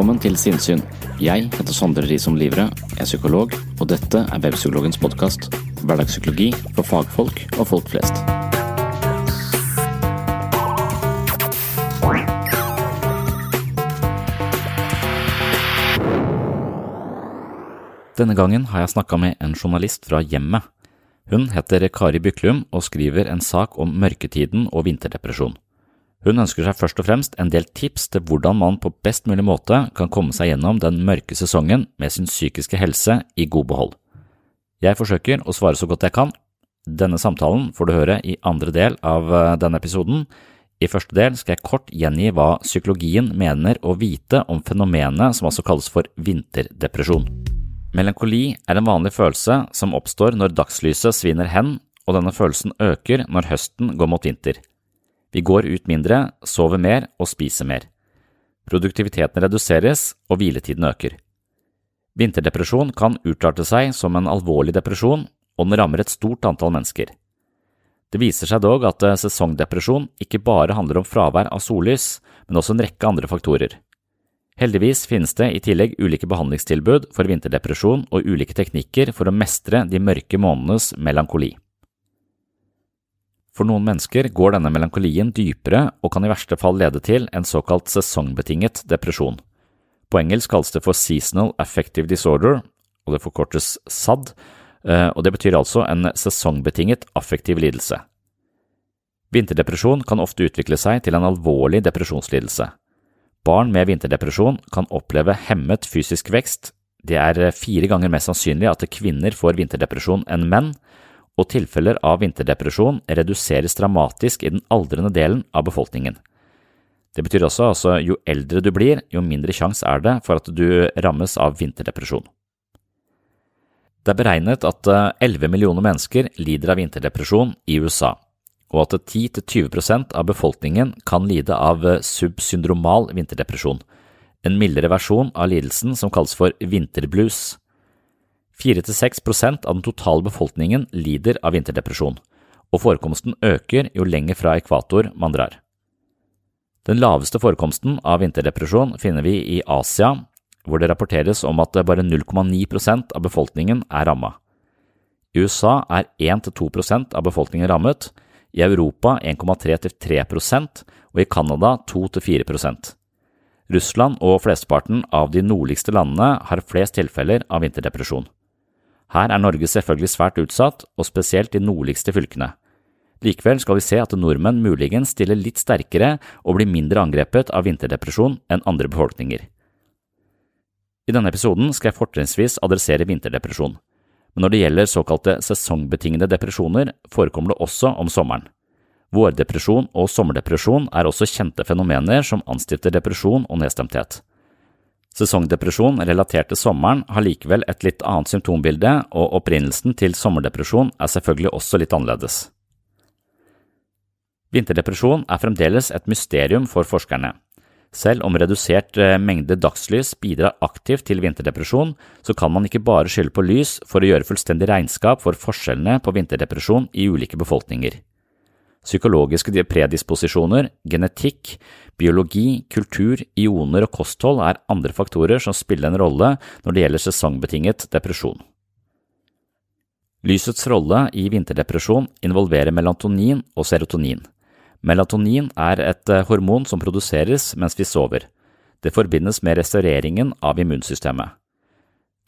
Velkommen til Sinnsyn. Jeg heter Sondre Risom Livre, er psykolog, og dette er Webpsykologens podkast. Hverdagspsykologi for fagfolk og folk flest. Denne gangen har jeg snakka med en journalist fra hjemmet. Hun heter Kari Byklum og skriver en sak om mørketiden og vinterdepresjon. Hun ønsker seg først og fremst en del tips til hvordan man på best mulig måte kan komme seg gjennom den mørke sesongen med sin psykiske helse i god behold. Jeg forsøker å svare så godt jeg kan. Denne samtalen får du høre i andre del av eh, denne episoden. I første del skal jeg kort gjengi hva psykologien mener å vite om fenomenet som altså kalles for vinterdepresjon. Melankoli er en vanlig følelse som oppstår når dagslyset svinner hen, og denne følelsen øker når høsten går mot vinter. Vi går ut mindre, sover mer og spiser mer. Produktiviteten reduseres og hviletiden øker. Vinterdepresjon kan utarte seg som en alvorlig depresjon, og den rammer et stort antall mennesker. Det viser seg dog at sesongdepresjon ikke bare handler om fravær av sollys, men også en rekke andre faktorer. Heldigvis finnes det i tillegg ulike behandlingstilbud for vinterdepresjon og ulike teknikker for å mestre de mørke månedenes melankoli. For noen mennesker går denne melankolien dypere og kan i verste fall lede til en såkalt sesongbetinget depresjon. På engelsk kalles det for seasonal affective disorder, og det forkortes SAD, og det betyr altså en sesongbetinget affektiv lidelse. Vinterdepresjon kan ofte utvikle seg til en alvorlig depresjonslidelse. Barn med vinterdepresjon kan oppleve hemmet fysisk vekst, det er fire ganger mer sannsynlig at kvinner får vinterdepresjon enn menn, og tilfeller av vinterdepresjon reduseres dramatisk i den aldrende delen av befolkningen. Det betyr også altså jo eldre du blir, jo mindre sjanse er det for at du rammes av vinterdepresjon. Det er beregnet at 11 millioner mennesker lider av vinterdepresjon i USA, og at 10–20% av befolkningen kan lide av subsyndromal vinterdepresjon, en mildere versjon av lidelsen som kalles for vinterblues. 4–6% av den totale befolkningen lider av vinterdepresjon, og forekomsten øker jo lenger fra ekvator man drar. Den laveste forekomsten av vinterdepresjon finner vi i Asia, hvor det rapporteres om at bare 0,9% av befolkningen er rammet. I USA er 1–2% av befolkningen rammet, i Europa 1,3–3% og i Canada 2–4% Russland og flesteparten av de nordligste landene har flest tilfeller av vinterdepresjon. Her er Norge selvfølgelig svært utsatt, og spesielt de nordligste fylkene. Likevel skal vi se at nordmenn muligens stiller litt sterkere og blir mindre angrepet av vinterdepresjon enn andre befolkninger. I denne episoden skal jeg fortrinnsvis adressere vinterdepresjon, men når det gjelder såkalte sesongbetingede depresjoner, forekommer det også om sommeren. Vårdepresjon og sommerdepresjon er også kjente fenomener som anstifter depresjon og nedstemthet. Sesongdepresjon relatert til sommeren har likevel et litt annet symptombilde, og opprinnelsen til sommerdepresjon er selvfølgelig også litt annerledes. Vinterdepresjon er fremdeles et mysterium for forskerne. Selv om redusert eh, mengde dagslys bidrar aktivt til vinterdepresjon, så kan man ikke bare skylde på lys for å gjøre fullstendig regnskap for forskjellene på vinterdepresjon i ulike befolkninger. Psykologiske predisposisjoner, genetikk, biologi, kultur, ioner og kosthold er andre faktorer som spiller en rolle når det gjelder sesongbetinget depresjon. Lysets rolle i vinterdepresjon involverer melatonin og serotonin. Melatonin er et eh, hormon som produseres mens vi sover. Det forbindes med restaureringen av immunsystemet.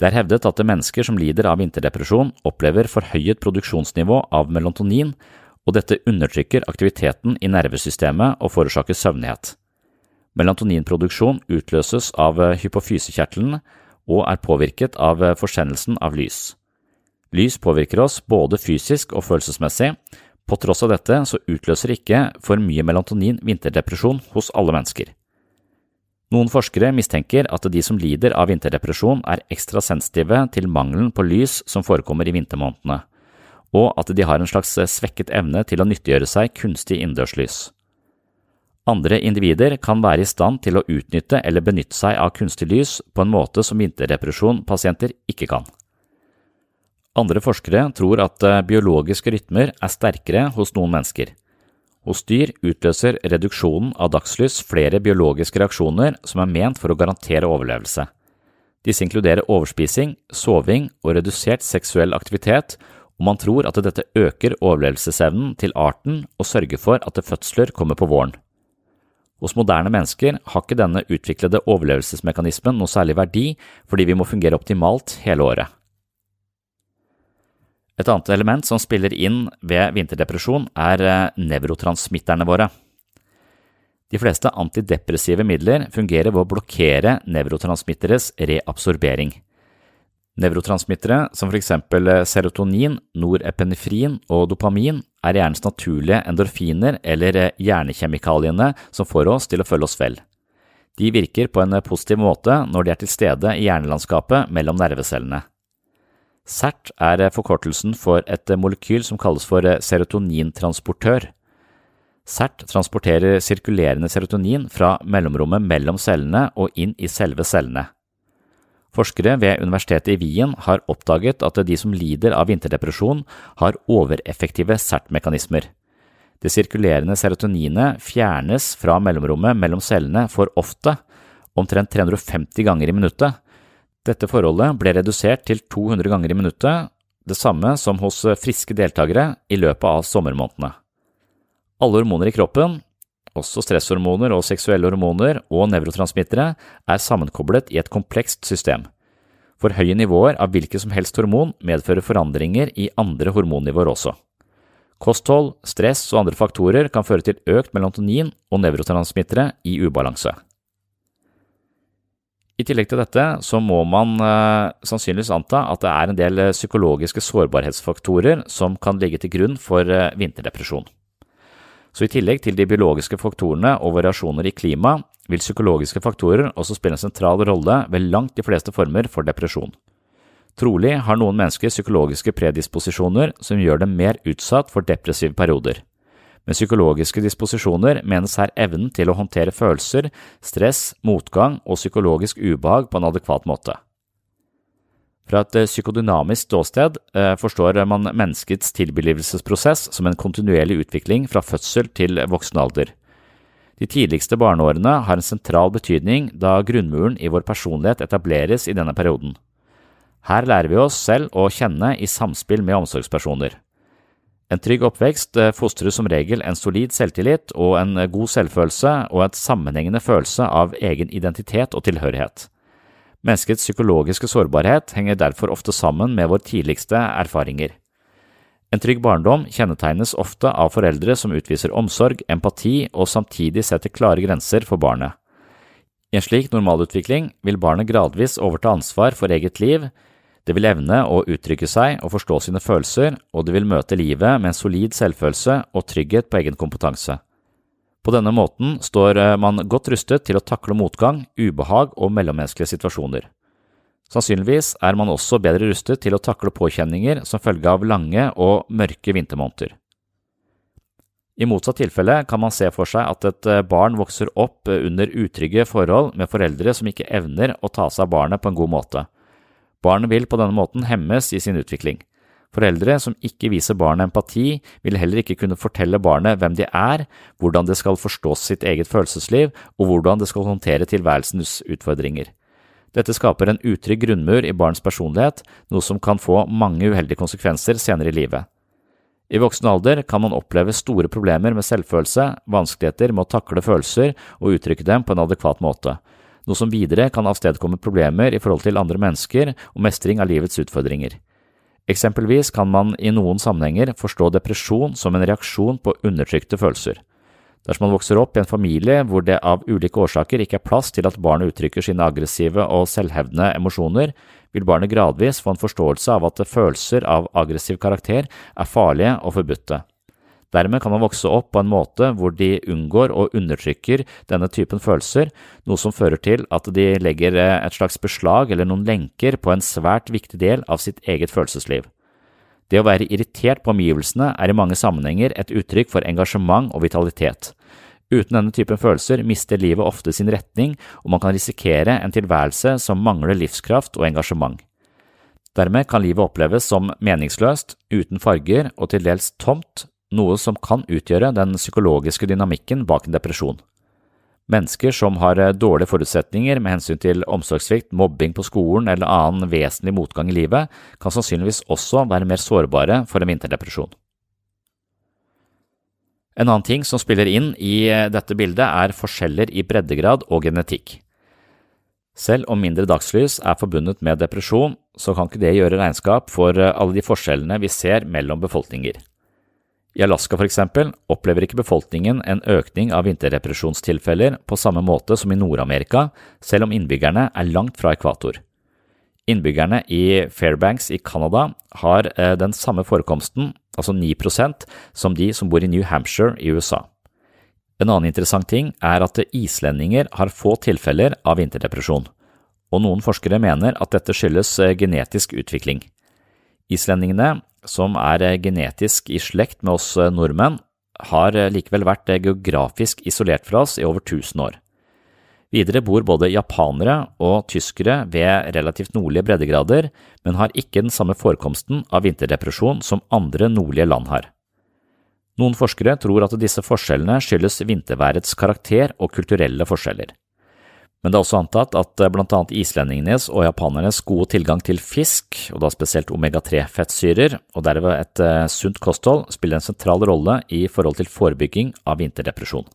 Det er hevdet at mennesker som lider av vinterdepresjon, opplever forhøyet produksjonsnivå av melatonin, og dette undertrykker aktiviteten i nervesystemet og forårsaker søvnighet. Melatoninproduksjon utløses av eh, hypofysekjertelen og er påvirket av eh, forsendelsen av lys. Lys påvirker oss både fysisk og følelsesmessig, på tross av dette så utløser ikke for mye melatonin vinterdepresjon hos alle mennesker. Noen forskere mistenker at de som lider av vinterdepresjon er ekstra sensitive til mangelen på lys som forekommer i vintermånedene, og at de har en slags svekket evne til å nyttiggjøre seg kunstig innendørslys. Andre individer kan være i stand til å utnytte eller benytte seg av kunstig lys på en måte som vinterdepresjonpasienter ikke kan. Andre forskere tror at eh, biologiske rytmer er sterkere hos noen mennesker. Hos dyr utløser reduksjonen av dagslys flere biologiske reaksjoner som er ment for å garantere overlevelse. Disse inkluderer overspising, soving og redusert seksuell aktivitet, og man tror at dette øker overlevelsesevnen til arten og sørger for at fødsler kommer på våren. Hos moderne mennesker har ikke denne utviklede overlevelsesmekanismen noe særlig verdi fordi vi må fungere optimalt hele året. Et annet element som spiller inn ved vinterdepresjon, er eh, nevrotransmitterne våre. De fleste antidepressive midler fungerer ved å blokkere nevrotransmitteres reabsorbering. Nevrotransmittere som for eksempel eh, serotonin, norepinefrin og dopamin er hjernens naturlige endorfiner eller eh, hjernekjemikaliene som får oss til å føle oss vel. De virker på en positiv måte når de er til stede i hjernelandskapet mellom nervecellene. CERT er forkortelsen for et molekyl som kalles for serotonintransportør. CERT transporterer sirkulerende serotonin fra mellomrommet mellom cellene og inn i selve cellene. Forskere ved Universitetet i Wien har oppdaget at de som lider av vinterdepresjon, har overeffektive CERT-mekanismer. Det sirkulerende serotoninet fjernes fra mellomrommet mellom cellene for ofte, omtrent 350 ganger i minuttet, dette forholdet ble redusert til 200 ganger i minuttet, det samme som hos friske deltakere i løpet av sommermånedene. Alle hormoner i kroppen, også stresshormoner og seksuelle hormoner og nevrotransmittere, er sammenkoblet i et komplekst system. For høye nivåer av hvilket som helst hormon medfører forandringer i andre hormonnivåer også. Kosthold, stress og andre faktorer kan føre til økt melatonin og nevrotransmittere i ubalanse. I tillegg til dette så må man eh, sannsynligvis anta at det er en del psykologiske sårbarhetsfaktorer som kan ligge til grunn for eh, vinterdepresjon. Så i tillegg til de biologiske faktorene og variasjoner i klima, vil psykologiske faktorer også spille en sentral rolle ved langt de fleste former for depresjon. Trolig har noen mennesker psykologiske predisposisjoner som gjør dem mer utsatt for depressive perioder. Med psykologiske disposisjoner menes her evnen til å håndtere følelser, stress, motgang og psykologisk ubehag på en adekvat måte. Fra et eh, psykodynamisk ståsted eh, forstår man menneskets tilblivelsesprosess som en kontinuerlig utvikling fra fødsel til voksen alder. De tidligste barneårene har en sentral betydning da grunnmuren i vår personlighet etableres i denne perioden. Her lærer vi oss selv å kjenne i samspill med omsorgspersoner. En trygg oppvekst eh, fostrer som regel en solid selvtillit og en god selvfølelse og et sammenhengende følelse av egen identitet og tilhørighet. Menneskets psykologiske sårbarhet henger derfor ofte sammen med våre tidligste erfaringer. En trygg barndom kjennetegnes ofte av foreldre som utviser omsorg, empati og samtidig setter klare grenser for barnet. I en slik normalutvikling vil barnet gradvis overta ansvar for eget liv, det vil evne å uttrykke seg og forstå sine følelser, og det vil møte livet med en solid selvfølelse og trygghet på egen kompetanse. På denne måten står eh, man godt rustet til å takle motgang, ubehag og mellommenneskelige situasjoner. Sannsynligvis er man også bedre rustet til å takle påkjenninger som følge av lange og mørke vintermåneder. I motsatt tilfelle kan man se for seg at et eh, barn vokser opp eh, under utrygge forhold med foreldre som ikke evner å ta seg av barnet på en god måte. Barnet vil på denne måten hemmes i sin utvikling. Foreldre som ikke viser barnet empati, vil heller ikke kunne fortelle barnet hvem de er, hvordan det skal forstå sitt eget følelsesliv og hvordan det skal håndtere tilværelsens utfordringer. Dette skaper en utrygg grunnmur i barns personlighet, noe som kan få mange uheldige konsekvenser senere i livet. I voksen alder kan man oppleve store problemer med selvfølelse, vanskeligheter med å takle følelser og uttrykke dem på en adekvat måte, noe som videre kan avstedkomme problemer i forhold til andre mennesker og mestring av livets utfordringer. Eksempelvis kan man i noen sammenhenger forstå depresjon som en reaksjon på undertrykte følelser. Dersom man vokser opp i en familie hvor det av ulike årsaker ikke er plass til at barnet uttrykker sine aggressive og selvhevdende emosjoner, vil barnet gradvis få en forståelse av at følelser av aggressiv karakter er farlige og forbudte. Dermed kan man vokse opp på en måte hvor de unngår og undertrykker denne typen følelser, noe som fører til at de legger eh, et slags beslag eller noen lenker på en svært viktig del av sitt eget følelsesliv. Det å være irritert på omgivelsene er i mange sammenhenger et uttrykk for engasjement og vitalitet. Uten denne typen følelser mister livet ofte sin retning, og man kan risikere en tilværelse som mangler livskraft og engasjement. Dermed kan livet oppleves som meningsløst, uten farger og til dels tomt, noe som kan utgjøre den psykologiske dynamikken bak en depresjon. Mennesker som har eh, dårlige forutsetninger med hensyn til omsorgssvikt, mobbing på skolen eller annen vesentlig motgang i livet, kan sannsynligvis også være mer sårbare for en vinterdepresjon. En annen ting som spiller inn i eh, dette bildet, er forskjeller i breddegrad og genetikk. Selv om mindre dagslys er forbundet med depresjon, så kan ikke det gjøre regnskap for eh, alle de forskjellene vi ser mellom befolkninger. I Alaska for eksempel opplever ikke befolkningen en økning av vinterrepresjonstilfeller på samme måte som i Nord-Amerika, selv om innbyggerne er langt fra ekvator. Innbyggerne i Fairbanks i Canada har eh, den samme forekomsten, altså 9% som de som bor i New Hampshire i USA. En annen interessant ting er at islendinger har få tilfeller av vinterdepresjon, og noen forskere mener at dette skyldes eh, genetisk utvikling. Islendingene som er eh, genetisk i slekt med oss eh, nordmenn, har eh, likevel vært geografisk isolert fra oss i over 1000 år. Videre bor både japanere og tyskere ved relativt nordlige breddegrader, men har ikke den samme forekomsten av vinterdepresjon som andre nordlige land har. Noen forskere tror at disse forskjellene skyldes vinterværets karakter og kulturelle forskjeller. Men det er også antatt at eh, blant annet islendingenes og japanernes gode tilgang til fisk, og da spesielt omega-3-fettsyrer, og derved et eh, sunt kosthold, spiller en sentral rolle i forhold til forebygging av vinterdepresjon.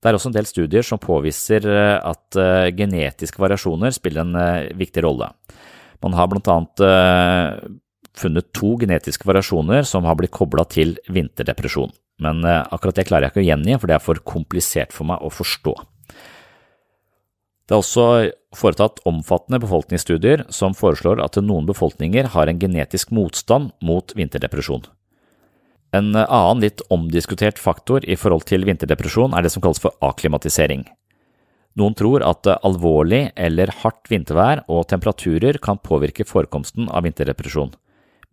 Det er også en del studier som påviser eh, at genetiske variasjoner spiller en viktig rolle. Man har blant annet funnet to genetiske variasjoner som har blitt kobla til vinterdepresjon, men akkurat det klarer jeg ikke å gjengi, for det er for komplisert for meg å forstå. Det er også foretatt omfattende befolkningsstudier som foreslår at noen befolkninger har en genetisk motstand mot vinterdepresjon. En annen litt omdiskutert faktor i forhold til vinterdepresjon er det som kalles for akklimatisering. Noen tror at alvorlig eller hardt vintervær og temperaturer kan påvirke forekomsten av vinterdepresjon.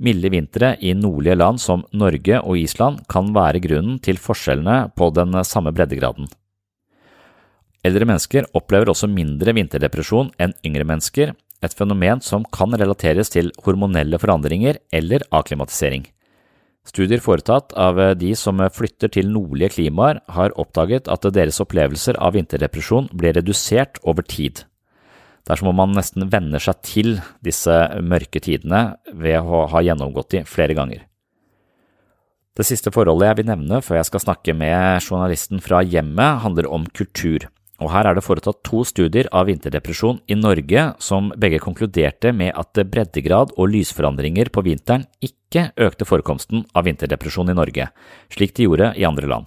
Milde vintre i nordlige land som Norge og Island kan være grunnen til forskjellene på den samme breddegraden. Eldre mennesker opplever også mindre vinterdepresjon enn yngre mennesker, et fenomen som kan relateres til hormonelle forandringer eller akklimatisering. Studier foretatt av de som flytter til nordlige klimaer, har oppdaget at deres opplevelser av vinterdepresjon blir redusert over tid. Dersom er man nesten venner seg til disse mørke tidene ved å ha gjennomgått de flere ganger. Det siste forholdet jeg vil nevne før jeg skal snakke med journalisten fra hjemmet, handler om kultur og her er det foretatt to studier av vinterdepresjon i Norge som begge konkluderte med at breddegrad og lysforandringer på vinteren ikke økte forekomsten av vinterdepresjon i Norge, slik de gjorde i andre land.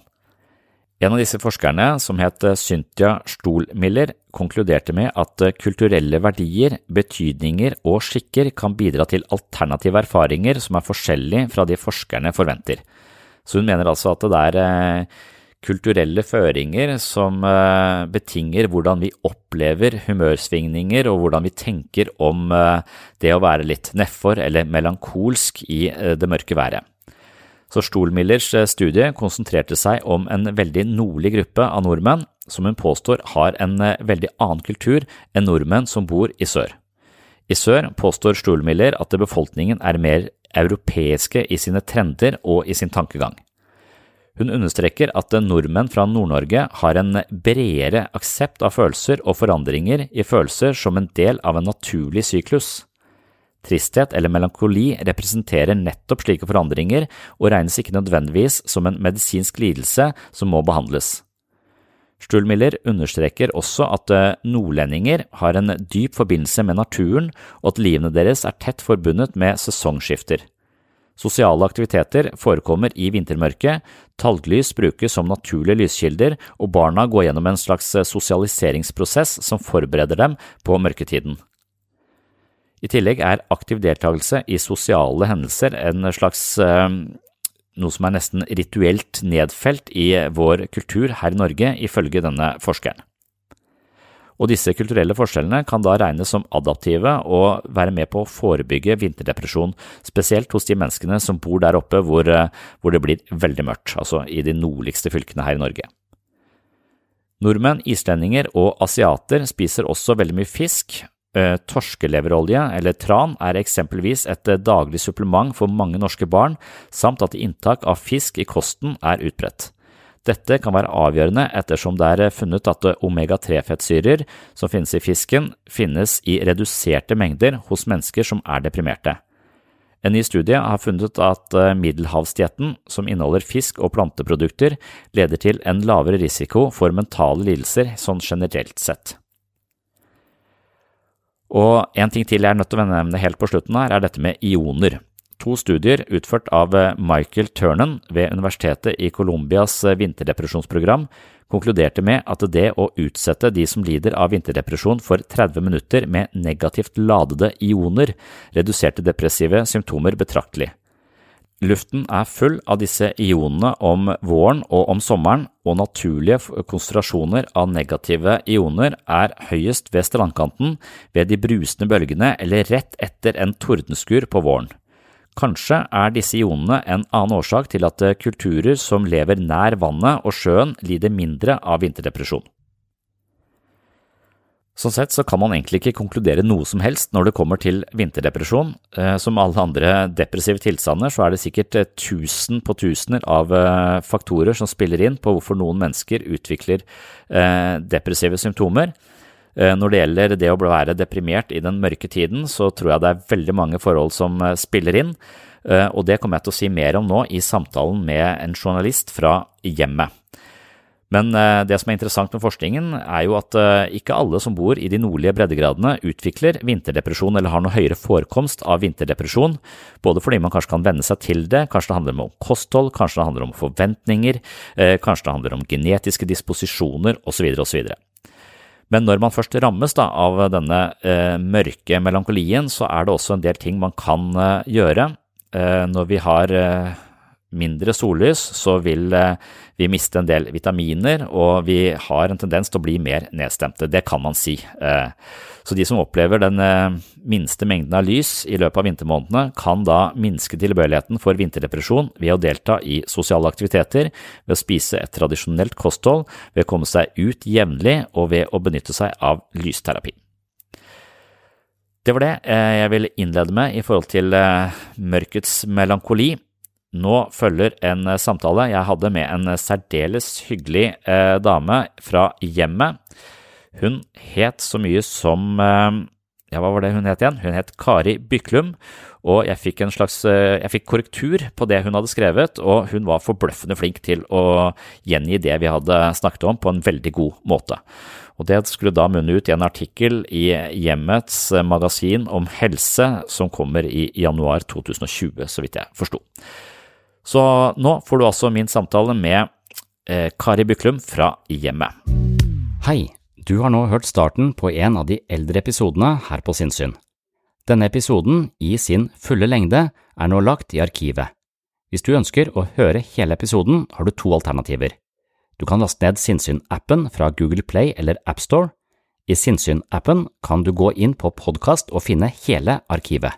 En av disse forskerne, som het Cynthia Stolmiller, konkluderte med at kulturelle verdier, betydninger og skikker kan bidra til alternative erfaringer som er forskjellige fra de forskerne forventer. Så hun mener altså at det er kulturelle føringer som betinger hvordan vi opplever humørsvingninger og hvordan vi tenker om det å være litt nedfor eller melankolsk i det mørke været. Så Stolmillers studie konsentrerte seg om en veldig nordlig gruppe av nordmenn som hun påstår har en veldig annen kultur enn nordmenn som bor i sør. I sør påstår Stolmiller at befolkningen er mer europeiske i sine trender og i sin tankegang. Hun understreker at nordmenn fra Nord-Norge har en bredere aksept av følelser og forandringer i følelser som en del av en naturlig syklus. Tristhet eller melankoli representerer nettopp slike forandringer og regnes ikke nødvendigvis som en medisinsk lidelse som må behandles. Stuhlmiller understreker også at eh, nordlendinger har en dyp forbindelse med naturen, og at livene deres er tett forbundet med sesongskifter. Sosiale aktiviteter forekommer i vintermørket, talglys brukes som naturlige lyskilder, og barna går gjennom en slags sosialiseringsprosess som forbereder dem på mørketiden. I tillegg er aktiv deltakelse i sosiale hendelser en slags eh, noe som er nesten rituelt nedfelt i vår kultur her i Norge, ifølge denne forskeren. Og disse kulturelle forskjellene kan da regnes som adaptive og være med på å forebygge vinterdepresjon, spesielt hos de menneskene som bor der oppe hvor, hvor det blir veldig mørkt, altså i de nordligste fylkene her i Norge. Nordmenn, islendinger og asiater spiser også veldig mye fisk, Eh, torskeleverolje, eller tran, er eksempelvis et eh, daglig supplement for mange norske barn, samt at inntak av fisk i kosten er utbredt. Dette kan være avgjørende ettersom det er funnet at omega-3-fettsyrer som finnes i fisken, finnes i reduserte mengder hos mennesker som er deprimerte. En ny studie har funnet at eh, middelhavsdietten, som inneholder fisk og planteprodukter, leder til en lavere risiko for mentale lidelser sånn generelt sett. Og en ting til jeg er nødt til å nevne helt på slutten her, er dette med ioner. To studier utført av eh, Michael Turnen ved Universitetet i Colombias eh, vinterdepresjonsprogram konkluderte med at det å utsette de som lider av vinterdepresjon for 30 minutter med negativt ladede ioner reduserte depressive symptomer betraktelig. Luften er full av disse ionene om våren og om sommeren, og naturlige konsentrasjoner av negative ioner er høyest ved strandkanten, ved de brusende bølgene eller rett etter en tordenskur på våren. Kanskje er disse ionene en annen årsak til at kulturer som lever nær vannet og sjøen lider mindre av vinterdepresjon. Sånn sett så kan man egentlig ikke konkludere noe som helst når det kommer til vinterdepresjon. Eh, som alle andre depressive tilstander så er det sikkert eh, tusen på tusener av eh, faktorer som spiller inn på hvorfor noen mennesker utvikler depressive symptomer. Når det gjelder det å være deprimert i den mørke tiden, så tror jeg det er veldig mange forhold som spiller inn, og det kommer jeg til å si mer om nå i samtalen med en journalist fra hjemmet. Men eh, det som er interessant med forskningen, er jo at eh, ikke alle som bor i de nordlige breddegradene utvikler vinterdepresjon eller har noe høyere forekomst av vinterdepresjon, både fordi man kanskje kan venne seg til det, kanskje det handler om kosthold, kanskje det handler om forventninger, eh, kanskje det handler om genetiske disposisjoner osv. osv. Men når man først rammes da, av denne eh, mørke melankolien, så er det også en del ting man kan eh, gjøre. Eh, når vi har mindre sollys, så vil eh, vi miste en del vitaminer, og vi har en tendens til å bli mer nedstemte. Det kan man si. Eh, så de som opplever den eh, minste mengden av lys i løpet av vintermånedene, kan da minske tilbøyeligheten for vinterdepresjon ved å delta i sosiale aktiviteter, ved å spise et tradisjonelt kosthold, ved å komme seg ut jevnlig og ved å benytte seg av lysterapi. Det var det jeg ville innlede med i forhold til mørkets melankoli. Nå følger en eh, samtale jeg hadde med en eh, særdeles hyggelig eh, dame fra hjemmet. Hun het så mye som eh, Ja, hva var det hun het igjen? Hun het Kari Byklum, og jeg fikk en slags eh, Jeg fikk korrektur på det hun hadde skrevet, og hun var forbløffende flink til å gjengi det vi hadde snakket om, på en veldig god måte. Og Det skulle da munne ut i en artikkel i Hjemmets magasin om helse som kommer i januar 2020, så vidt jeg forsto. Så nå får du altså min samtale med eh, Kari Byklum fra Hjemmet. Hei, du har nå hørt starten på en av de eldre episodene her på Sinnsyn. Denne episoden, i sin fulle lengde, er nå lagt i arkivet. Hvis du ønsker å høre hele episoden, har du to alternativer. Du kan laste ned Sinnsyn-appen fra Google Play eller AppStore. I Sinnsyn-appen kan du gå inn på podkast og finne hele arkivet.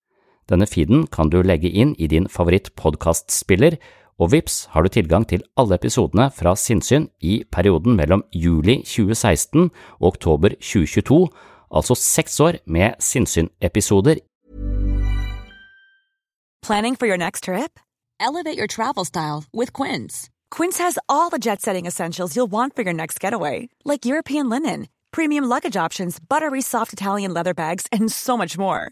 Denne feeden kan du legge inn i din favoritt-podkastspiller, og vips har du tilgang til alle episodene fra Sinnsyn i perioden mellom juli 2016 og oktober 2022, altså seks år med Sinnsyn-episoder. Planning for your next trip? Elevate your travel style with Quince. Quince has all the jet setting essentials you'll want for your next getaway, like European linen, premium luggage options, buttery soft Italian leather bags, and so much more.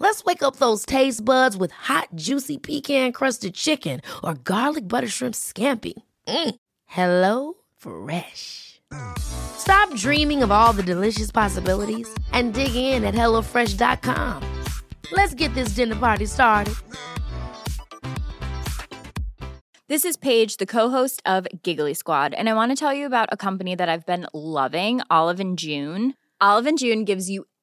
Let's wake up those taste buds with hot, juicy pecan-crusted chicken or garlic butter shrimp scampi. Mm. Hello Fresh. Stop dreaming of all the delicious possibilities and dig in at HelloFresh.com. Let's get this dinner party started. This is Paige, the co-host of Giggly Squad, and I want to tell you about a company that I've been loving, Olive and June. Olive and June gives you